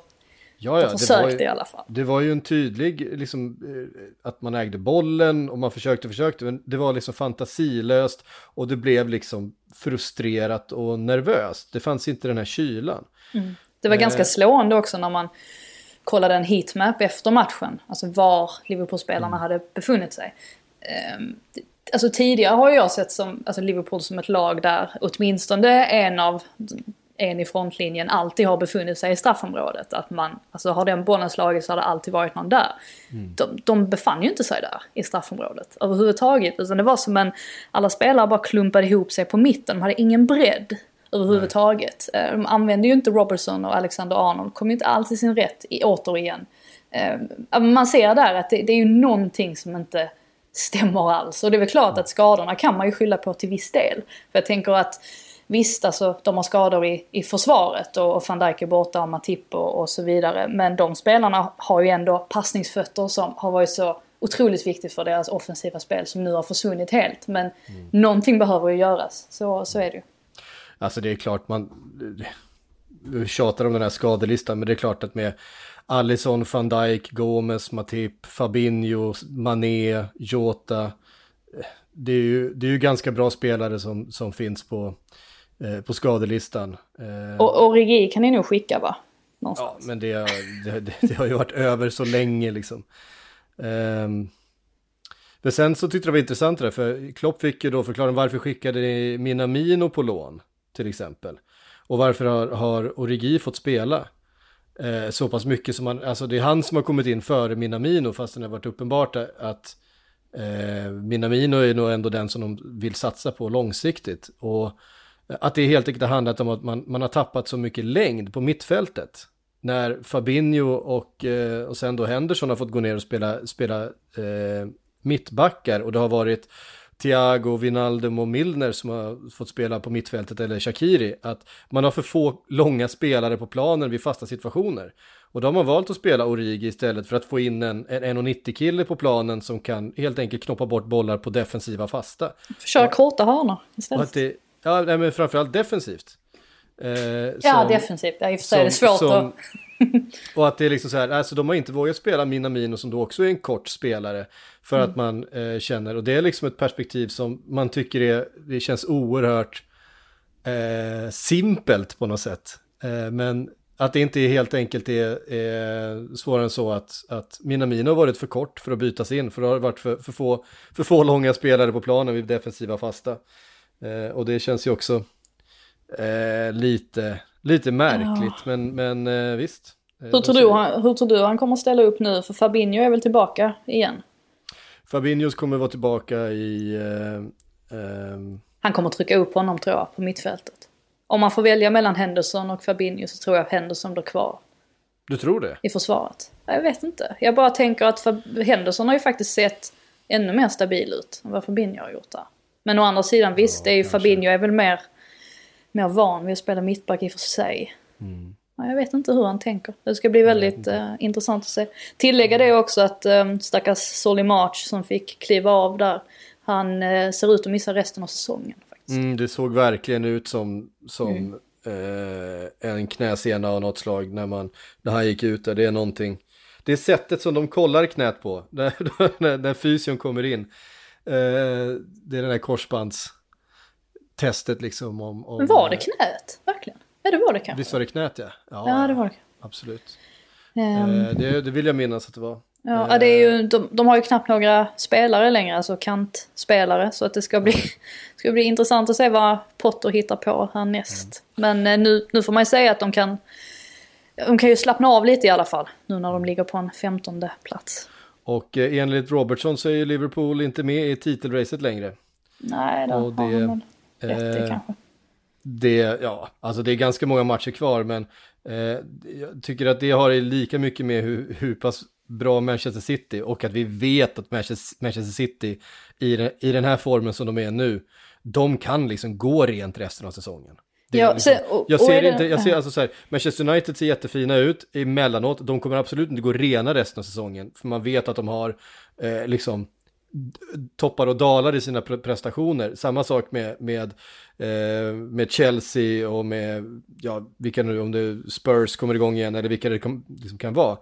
Speaker 1: Ja,
Speaker 2: de
Speaker 1: ja, det var,
Speaker 2: försökte i
Speaker 1: ju,
Speaker 2: alla fall.
Speaker 1: det var ju en tydlig, liksom, eh, att man ägde bollen och man försökte, försökte, men det var liksom fantasilöst och det blev liksom frustrerat och nervöst. Det fanns inte den här kylan.
Speaker 2: Det var
Speaker 1: Eh.
Speaker 2: ganska slående också när man kollade en heatmap efter matchen. Alltså var Liverpool-spelarna
Speaker 1: Mm.
Speaker 2: hade befunnit sig. Det- Alltså tidigare har jag sett som, alltså Liverpool som ett lag där åtminstone en av en i frontlinjen alltid har befunnit sig i straffområdet. Att man, alltså har den bollen slagits så har det alltid varit någon där. De, de befann ju inte sig där i straffområdet överhuvudtaget. Utan det var som en, alla spelare bara klumpade ihop sig på mitten. De hade ingen bredd överhuvudtaget. Eh, De använde ju inte Robertson och Alexander Arnold, kom ju inte alls i sin rätt i, återigen. Eh, Man ser där att det, det är ju någonting som inte stämmer alls. Och det är väl klart att skadorna kan man ju skylla på till viss del. För jag tänker att visst, alltså de har skador i, i försvaret och, och van Dijk är borta och Matip och, och så vidare. Men de spelarna har ju ändå passningsfötter som har varit så otroligt viktigt för deras offensiva spel som nu har försvunnit helt. Men någonting behöver ju göras, så, så är det ju.
Speaker 1: Alltså det är klart man tjatar om den här skadelistan, men det är klart att med Alisson, van Dijk, Gomes, Matip, Fabinho, Mané, Jota. Det är ju, det är ju ganska bra spelare som, som finns på, eh, på skadelistan. Eh,
Speaker 2: Och Origi kan ni nog skicka va?
Speaker 1: ja,
Speaker 2: Någonstans.
Speaker 1: men det, det, det, det har ju varit över så länge liksom. Ehm, men sen så tyckte jag det var intressant det där, för Klopp fick ju då förklara varför skickade ni Minamino på lån, till exempel. Och varför har, har Origi fått spela eh, så pass mycket som han, alltså det är han som har kommit in före Minamino, fast det har varit uppenbart att eh, Minamino är nog ändå den som de vill satsa på långsiktigt. Och att det helt enkelt har handlat om att man, man har tappat så mycket längd på mittfältet. När Fabinho och, eh, och sen då Henderson har fått gå ner och spela, spela eh, mittbackar och det har varit Thiago, Wijnaldum och Milner som har fått spela på mittfältet eller Shakiri. Att man har för få långa spelare på planen vid fasta situationer. Och då har man valt att spela Origi istället för att få in en, en 1,90 kille på planen som kan helt enkelt knoppa bort bollar på defensiva fasta.
Speaker 2: Köra korta hörnor
Speaker 1: Och
Speaker 2: istället.
Speaker 1: att det, ja, nej, men framförallt defensivt. Eh,
Speaker 2: ja,
Speaker 1: som-
Speaker 2: defensivt. Ja, i och för sig är det svårt
Speaker 1: som-
Speaker 2: att...
Speaker 1: Och att det är liksom så här, alltså de har inte vågat spela Minamino som då också är en kort spelare. För att man eh, känner, och det är liksom ett perspektiv som man tycker är, det känns oerhört eh, simpelt på något sätt. Eh, men att det inte är helt enkelt är, är svårare än så att, att Minamino har varit för kort för att bytas in. För det har varit för, för, få, för få långa spelare på planen vid defensiva fasta. Eh, och det känns ju också eh, lite, lite märkligt, men, men eh, visst. Eh,
Speaker 2: Hur tror, du, han- hur tror du han kommer ställa upp nu? För Fabinho är väl tillbaka igen?
Speaker 1: Fabinhos kommer vara tillbaka i... Eh, ehm,
Speaker 2: Han kommer trycka upp honom tror jag på mittfältet. Om man får välja mellan Henderson och Fabinho så tror jag att Henderson blir kvar
Speaker 1: du tror det?
Speaker 2: i försvaret. Jag vet inte. Jag bara tänker att Henderson har ju faktiskt sett ännu mer stabil ut än vad Fabinho har gjort där. Men å andra sidan visst, det är ju. Fabinho är väl mer, mer van vid att spela mittback i och för sig. Ja, jag vet inte hur han tänker. Det ska bli väldigt eh, intressant att se. Tillägga det också att um, stackars Solly March som fick kliva av där. Han eh, ser ut att missa resten av säsongen. Faktiskt.
Speaker 1: Mm, det såg verkligen ut som, som eh, en knäsena av något slag när, man, när han gick ut där. Det är någonting. Det är sättet som de kollar knät på när, när, när fysion kommer in. Eh, det är den här korsbandstestet liksom. Om, om,
Speaker 2: var det knät? Verkligen? Ja, det var det kanske.
Speaker 1: Visst var det knät ja?
Speaker 2: Ja, det var det.
Speaker 1: Absolut.
Speaker 2: Ehm,
Speaker 1: Eh, det, det vill jag minnas att det var.
Speaker 2: Ja, ja, det är ju, de, de har ju knappt några spelare längre, alltså kantspelare. Så att det ska bli, ska bli intressant att se vad Potter hittar på härnäst. Men eh, nu, nu får man ju säga att de kan, de kan ju slappna av lite i alla fall. Nu när de ligger på en femtonde plats.
Speaker 1: Och eh, enligt Robertson så är ju Liverpool inte med i titelracet längre.
Speaker 2: Nej, då
Speaker 1: Och
Speaker 2: har
Speaker 1: det,
Speaker 2: han väl rätt i
Speaker 1: eh,
Speaker 2: kanske.
Speaker 1: Det, ja, alltså det är ganska många matcher kvar, men eh, jag tycker att det har lika mycket med hur, hur pass bra Manchester City och att vi vet att Manchester, Manchester City i, den- i den här formen som de är nu, de kan liksom gå rent resten av säsongen.
Speaker 2: Ja,
Speaker 1: liksom,
Speaker 2: så-
Speaker 1: jag ser
Speaker 2: det-
Speaker 1: inte, jag ser alltså så här, Manchester United ser jättefina ut emellanåt, de kommer absolut inte gå rena resten av säsongen, för man vet att de har eh, liksom toppar och dalar i sina prestationer. Samma sak med, med, eh, med Chelsea och med, ja, vilka nu, om det Spurs kommer igång igen eller vilka det kom, liksom kan vara.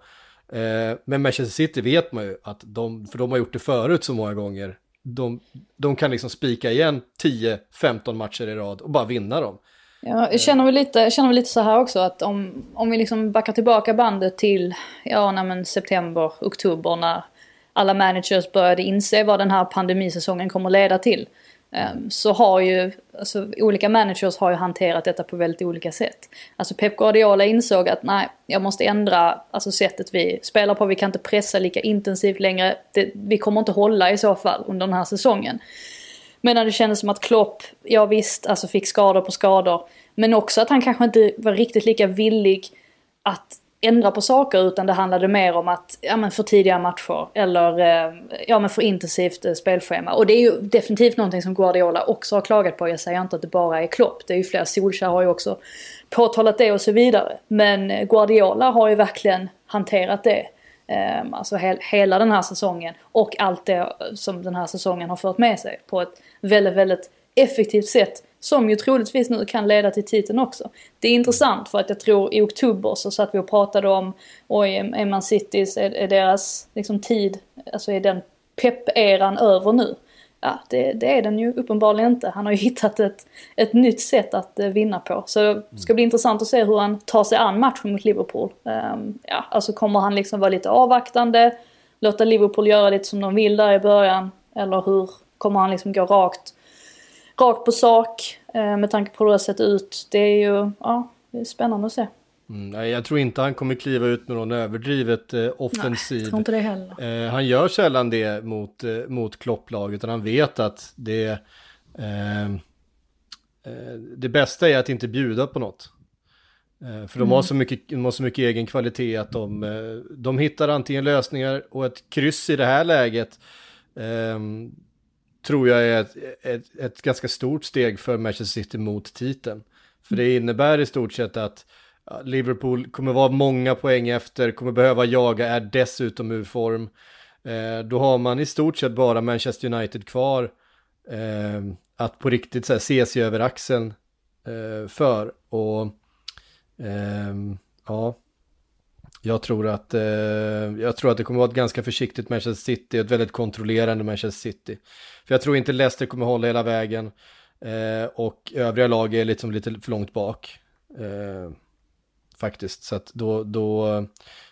Speaker 1: Eh, men Manchester City vet man ju att de, för de har gjort det förut så många gånger, de, de kan liksom spika igen 10-15 matcher i rad och bara vinna dem.
Speaker 2: Ja, jag känner väl lite, känner väl lite så här också att om, om vi liksom backar tillbaka bandet till ja, nej, september, oktober när alla managers började inse vad den här pandemisäsongen kommer leda till. Ehm, så har ju, alltså olika managers har ju hanterat detta på väldigt olika sätt. Alltså Pep Guardiola insåg att nej, jag måste ändra alltså sättet vi spelar på. Vi kan inte pressa lika intensivt längre. Det, vi kommer inte hålla i så fall under den här säsongen. Medan det kändes som att Klopp, ja visst, alltså fick skador på skador. Men också att han kanske inte var riktigt lika villig att ändra på saker utan det handlade mer om att, ja men för tidiga matcher eller eh, ja men för intensivt eh, spelschema. Och det är ju definitivt någonting som Guardiola också har klagat på. Jag säger inte att det bara är Klopp. Det är ju flera, Solskjaer har ju också påtalat det och så vidare. Men Guardiola har ju verkligen hanterat det. Eh, alltså hela den här säsongen och allt det som den här säsongen har fört med sig på ett väldigt, väldigt effektivt sätt som ju troligtvis nu kan leda till titeln också. Det är intressant för att jag tror i oktober så satt vi och pratade om, oj, är Man Citys, är, är deras liksom, tid, alltså är den pepp-eran över nu? Ja, det, det, är den ju uppenbarligen inte. Han har ju hittat ett, ett nytt sätt att uh, vinna på. Så det ska bli intressant att se hur han tar sig an matchen mot Liverpool. Um, ja, alltså kommer han liksom vara lite avvaktande, låta Liverpool göra lite som de vill där i början? Eller hur kommer han liksom gå rakt rakt på sak eh, med tanke på hur det har sett ut. Det är ju, ja, det är spännande att se.
Speaker 1: Mm, jag tror inte han kommer kliva ut med någon överdrivet eh, offensiv. Nej, jag
Speaker 2: tror inte det heller.
Speaker 1: Eh, han gör sällan det mot, eh, mot klopplag, utan han vet att det, eh, eh, det bästa är att inte bjuda på något. Eh, för de, mm. har så mycket, de har så mycket egen kvalitet att de, de hittar antingen lösningar och ett kryss i det här läget tror jag är ett, ett, ett, ganska stort steg för Manchester City mot titeln. För det innebär i stort sett att Liverpool kommer vara många poäng efter, kommer behöva jaga, är dessutom ur form. Eh, då har man i stort sett bara Manchester United kvar eh, att på riktigt så här, se sig över axeln eh, för. Och eh, ja, jag tror att, eh, jag tror att det kommer vara ett ganska försiktigt Manchester City, ett väldigt kontrollerande Manchester City. För jag tror inte Leicester kommer hålla hela vägen eh, och övriga lag är liksom lite för långt bak. Eh, faktiskt, så att då, då,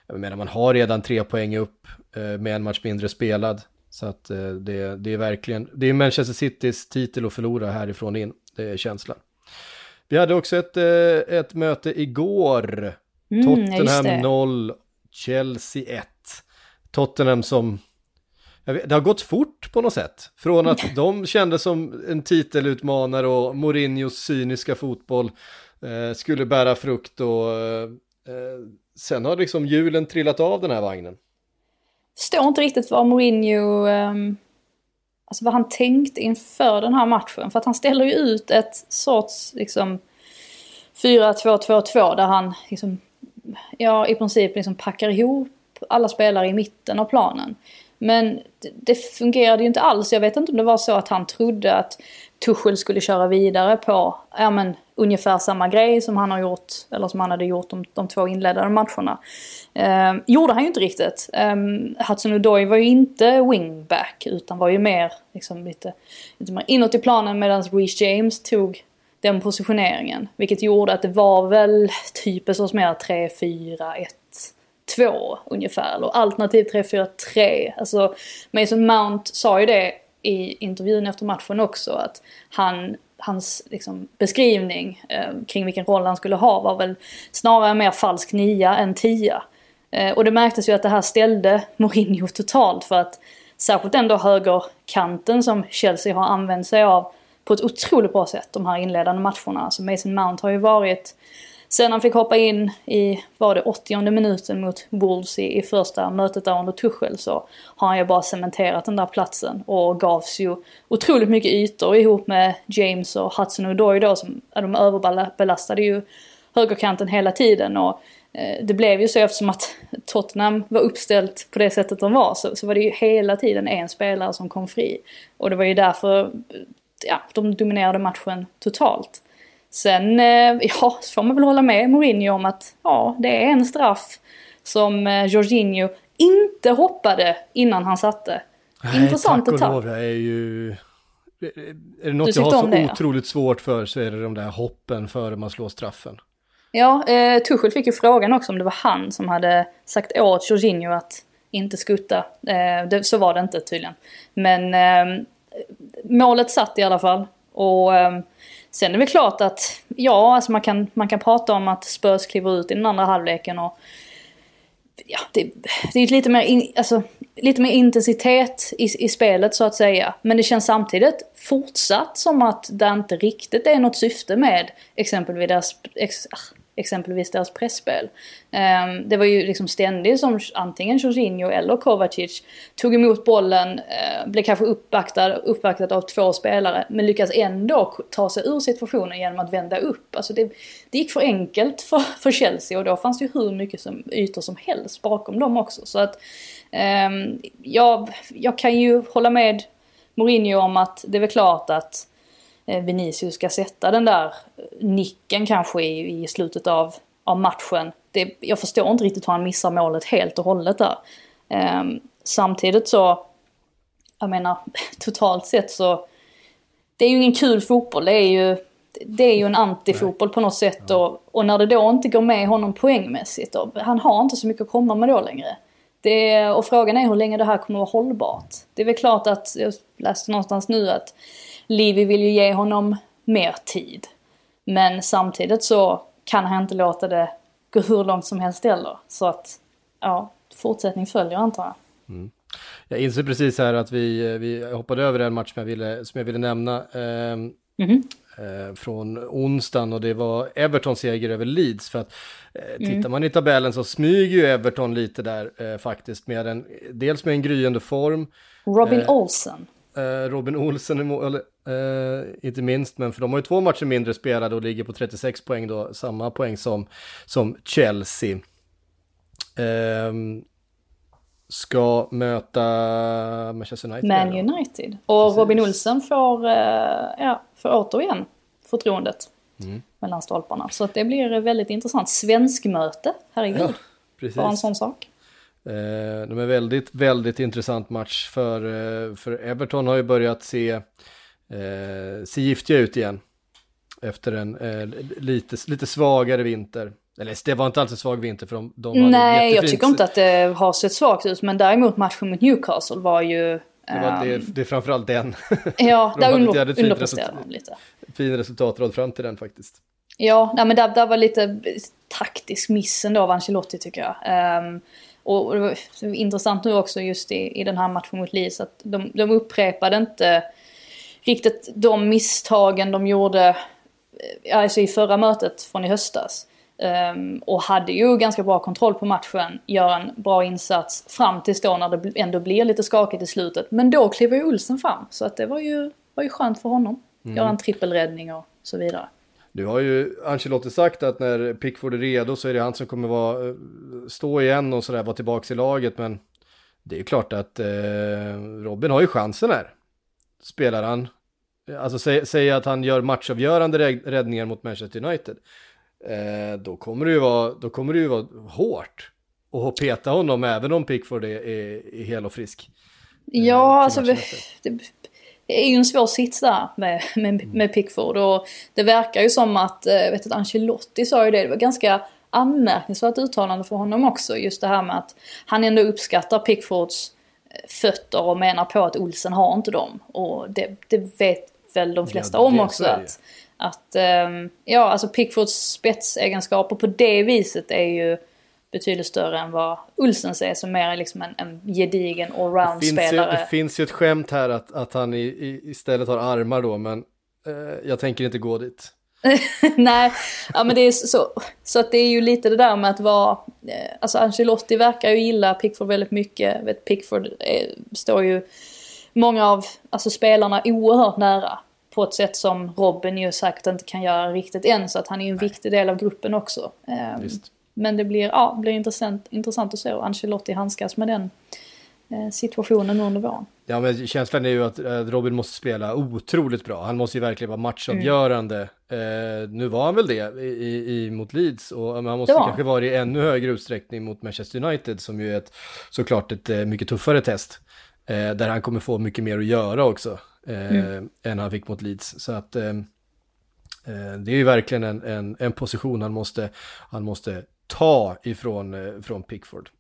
Speaker 1: jag menar man har redan tre poäng upp eh, med en match mindre spelad. Så att eh, det, det är verkligen, det är Manchester Citys titel att förlora härifrån in, det är känslan. Vi hade också ett, eh, ett möte igår Mm, Tottenham 0, Chelsea 1. Tottenham som, vet, det har gått fort på något sätt. Från att de kändes som en titelutmanare och Mourinhos cyniska fotboll eh, skulle bära frukt och eh, sen har liksom hjulen trillat av den här vagnen.
Speaker 2: Förstår inte riktigt vad Mourinho, eh, alltså vad han tänkte inför den här matchen. För att han ställer ju ut ett sorts liksom 4-2-2-2 där han liksom ja, i princip liksom packar ihop alla spelare i mitten av planen. Men det fungerade ju inte alls. Jag vet inte om det var så att han trodde att Tuchel skulle köra vidare på ja, men, ungefär samma grej som han har gjort, eller som han hade gjort de, de två inledande matcherna. Eh, gjorde han ju inte riktigt. Eh, Hudson Odoi var ju inte wingback utan var ju mer, liksom, lite, lite mer inåt i planen medan Reece James tog den positioneringen. Vilket gjorde att det var väl typ en sorts mer 3, 4, 1, 2 ungefär. Och alternativ 3, 4, 3. Alltså Mason Mount sa ju det i intervjun efter matchen också att han, hans liksom, beskrivning eh, kring vilken roll han skulle ha var väl snarare mer falsk nia än tia. Eh, och det märktes ju att det här ställde Mourinho totalt för att särskilt ändå högerkanten som Chelsea har använt sig av på ett otroligt bra sätt de här inledande matcherna. Alltså Mason Mount har ju varit, sen han fick hoppa in i, var det 80 minuten mot Wolves i, i första mötet där under Tuchel så har han ju bara cementerat den där platsen och gavs ju otroligt mycket ytor ihop med James och Hudson Odoi då som, de överbelastade ju högerkanten hela tiden och eh, det blev ju så eftersom att Tottenham var uppställt på det sättet de var så, så var det ju hela tiden en spelare som kom fri. Och det var ju därför ja, de dominerade matchen totalt. Sen, eh, ja, så får man väl hålla med Mourinho om att ja, det är en straff som eh, Jorginho inte hoppade innan han satte.
Speaker 1: Nej,
Speaker 2: Intressant
Speaker 1: tack och lov, jag är ju... Är det något jag har så
Speaker 2: det, ja.
Speaker 1: otroligt svårt för så är det de där hoppen före man slår straffen.
Speaker 2: Ja, eh, Tuchel fick ju frågan också om det var han som hade sagt åt Jorginho att inte skutta. Eh, det, så var det inte tydligen. Men eh, målet satt i alla fall. Och eh, sen är det väl klart att, ja, alltså man kan, man kan prata om att Spurs kliver ut i den andra halvleken och ja, det, det är lite mer, in, alltså, lite mer intensitet i, i spelet så att säga. Men det känns samtidigt fortsatt som att det inte riktigt är något syfte med exempelvis deras, ex, ah, exempelvis deras pressspel. Ehm, det var ju liksom ständigt som antingen Jorginho eller Kovacic tog emot bollen, uh, blev kanske uppvaktad, uppvaktad av två spelare men lyckas ändå ta sig ur situationen genom att vända upp. Alltså det, det gick för enkelt för, för Chelsea och då fanns det ju hur mycket som, ytor som helst bakom dem också. Så att um, jag, jag kan ju hålla med Mourinho om att det är väl klart att Vinicius ska sätta den där nicken kanske i, i slutet av, av matchen. Det, jag förstår inte riktigt hur han missar målet helt och hållet där. Ehm, samtidigt så, jag menar totalt sett så, det är ju ingen kul fotboll. Det är ju, det är ju en antifotboll på något sätt och, och när det då inte går med honom poängmässigt, och, han har inte så mycket att komma med då längre. Det, och frågan är hur länge det här kommer att vara hållbart. Det är väl klart att, jag läste någonstans nu att Livi vill ju ge honom mer tid. Men samtidigt så kan han inte låta det gå hur långt som helst heller. Så att, ja, fortsättning följer antar jag.
Speaker 1: Jag inser precis här att vi, vi hoppade över en match som jag ville, som jag ville nämna. ehm,
Speaker 2: Mhm.
Speaker 1: eh, från onsdagen och det var Evertons seger över Leeds. För att eh,
Speaker 2: Mm.
Speaker 1: tittar man i tabellen så smyger ju Everton lite där eh, faktiskt med en, dels med en gryende form.
Speaker 2: Robin
Speaker 1: Eh,
Speaker 2: Olsen.
Speaker 1: Eh, Robin Olsen eh, inte minst, men för de har ju två matcher mindre spelade och ligger på 36 poäng då, samma poäng som, som Chelsea. Ehm, ska möta Manchester United.
Speaker 2: Man. United. Och
Speaker 1: Precis.
Speaker 2: Robin Olsen får, eh, ja, får återigen förtroendet
Speaker 1: Mm.
Speaker 2: mellan stolparna. Så att det blir väldigt intressant. Svenskmöte, herregud.
Speaker 1: Ja, precis.
Speaker 2: Bara en sån sak.
Speaker 1: Eh, de är väldigt, väldigt intressant match för, för Everton har ju börjat se, eh, se giftiga ut igen. Efter en eh, lite, lite svagare vinter. Eller det var inte alls en svag vinter för de, de
Speaker 2: Nej, jag tycker inte att det har sett svagt ut. Men däremot matchen mot Newcastle var ju...
Speaker 1: Det, var, det,
Speaker 2: ehm,
Speaker 1: det är framförallt den.
Speaker 2: Ja,
Speaker 1: de
Speaker 2: där underpresterade
Speaker 1: resultat.
Speaker 2: de lite.
Speaker 1: fin resultatrad fram till den faktiskt.
Speaker 2: Ja, nej, men där, där var lite taktisk miss ändå av Ancelotti tycker jag. Ehm, och, och det var intressant nu också just i, i den här matchen mot Leeds att de, de upprepade inte riktigt de misstagen de gjorde eh, alltså i förra mötet från i höstas. Ehm, och hade ju ganska bra kontroll på matchen, gör en bra insats fram tills då när det ändå blir lite skakigt i slutet. Men då kliver ju Olsen fram, så att det var ju, var ju skönt för honom. Göra en trippelräddning och så vidare.
Speaker 1: Nu har ju Ancelotti sagt att när Pickford är redo så är det han som kommer vara, eh, stå igen och sådär, vara tillbaka i laget. Men det är ju klart att eh, Robin har ju chansen här. Spelar han, alltså säg, säg att han gör matchavgörande rädd- räddningar mot Manchester United. Eh, då kommer det ju vara, då kommer det ju vara hårt. Och peta honom även om Pickford är, är, är hel och frisk.
Speaker 2: Ja,
Speaker 1: till
Speaker 2: alltså det, det är ju en svår sits där med, med, med Pickford och det verkar ju som att, eh, vet att Ancelotti sa ju det, det var ganska anmärkningsvärt uttalande för honom också. Just det här med att han ändå uppskattar Pickfords eh, fötter och menar på att Olsen har inte dem. Och det, det vet väl de flesta
Speaker 1: Ja,
Speaker 2: om
Speaker 1: det-
Speaker 2: också
Speaker 1: det
Speaker 2: att, att ehm, ja, alltså Pickfords spetsegenskaper på det viset är ju betydligt större än vad Olsens är som mer är liksom en, en gedigen
Speaker 1: Det
Speaker 2: allround-spelare.
Speaker 1: det finns ju ett skämt här att, att han i, i, istället har armar då, men eh, jag tänker inte gå dit.
Speaker 2: Nej, ja, men det är så, så att det är ju lite det där med att vara, eh, alltså Ancelotti verkar ju gilla Pickford väldigt mycket. Vet, Pickford är, står ju många av alltså, spelarna oerhört nära. På ett sätt som Robin ju säkert inte kan göra riktigt än. Så att han är ju en viktig del av gruppen också.
Speaker 1: Visst.
Speaker 2: Men det blir, ja, blir intressant, intressant att se hur Ancelotti handskas med den eh, situationen under våren.
Speaker 1: Ja, men känslan är ju att Robin måste spela otroligt bra. Han måste ju verkligen vara matchavgörande. Mm. Eh, nu var han väl det i, i, mot Leeds och han måste kanske vara i ännu högre utsträckning mot Manchester United som ju är ett, såklart ett eh, mycket tuffare test. Eh, där han kommer få mycket mer att göra också eh, mm. än han fick mot Leeds. Så att eh, eh, det är ju verkligen en, en, en, position han måste, han måste ta ifrån från Pickford.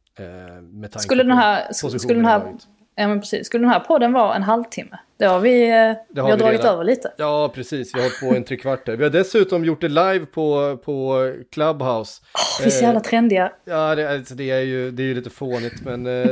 Speaker 2: Med skulle den här, skulle den här Ja men precis. Skulle den här podden vara en halvtimme? Det har vi, eh, det vi har, vi dragit redan. över lite.
Speaker 1: Ja precis, vi har hållit på en trekvart Vi har dessutom gjort det live på, på Clubhouse.
Speaker 2: Oh, vi är så jävla trendiga.
Speaker 1: Ja det, alltså, det, är ju, det är ju lite fånigt men eh,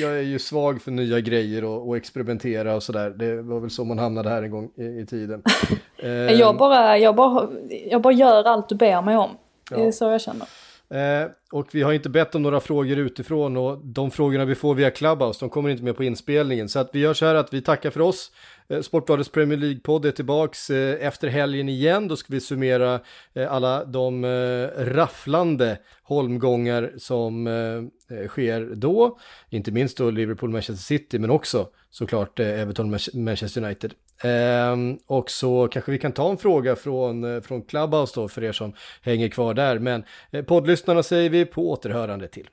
Speaker 1: jag är ju svag för nya grejer och, och experimentera och sådär. Det var väl så man hamnade här en gång i, i tiden.
Speaker 2: eh, jag, bara, jag, bara, jag bara gör allt du ber mig om. Det är så jag känner.
Speaker 1: Eh, och vi har inte bett om några frågor utifrån och de frågorna vi får via Clubhouse, de kommer inte med på inspelningen. Så att vi gör så här att vi tackar för oss. Eh, Sportbladets Premier League-podd är tillbaks eh, efter helgen igen. Då ska vi summera eh, alla de rafflande holmgångar som sker då. Inte minst då Liverpool-Manchester City, men också såklart Everton-Manchester United. Ehm, och så kanske vi kan ta en fråga från, från Clubhouse då för er som hänger kvar där. Men poddlyssnarna säger vi på återhörande till.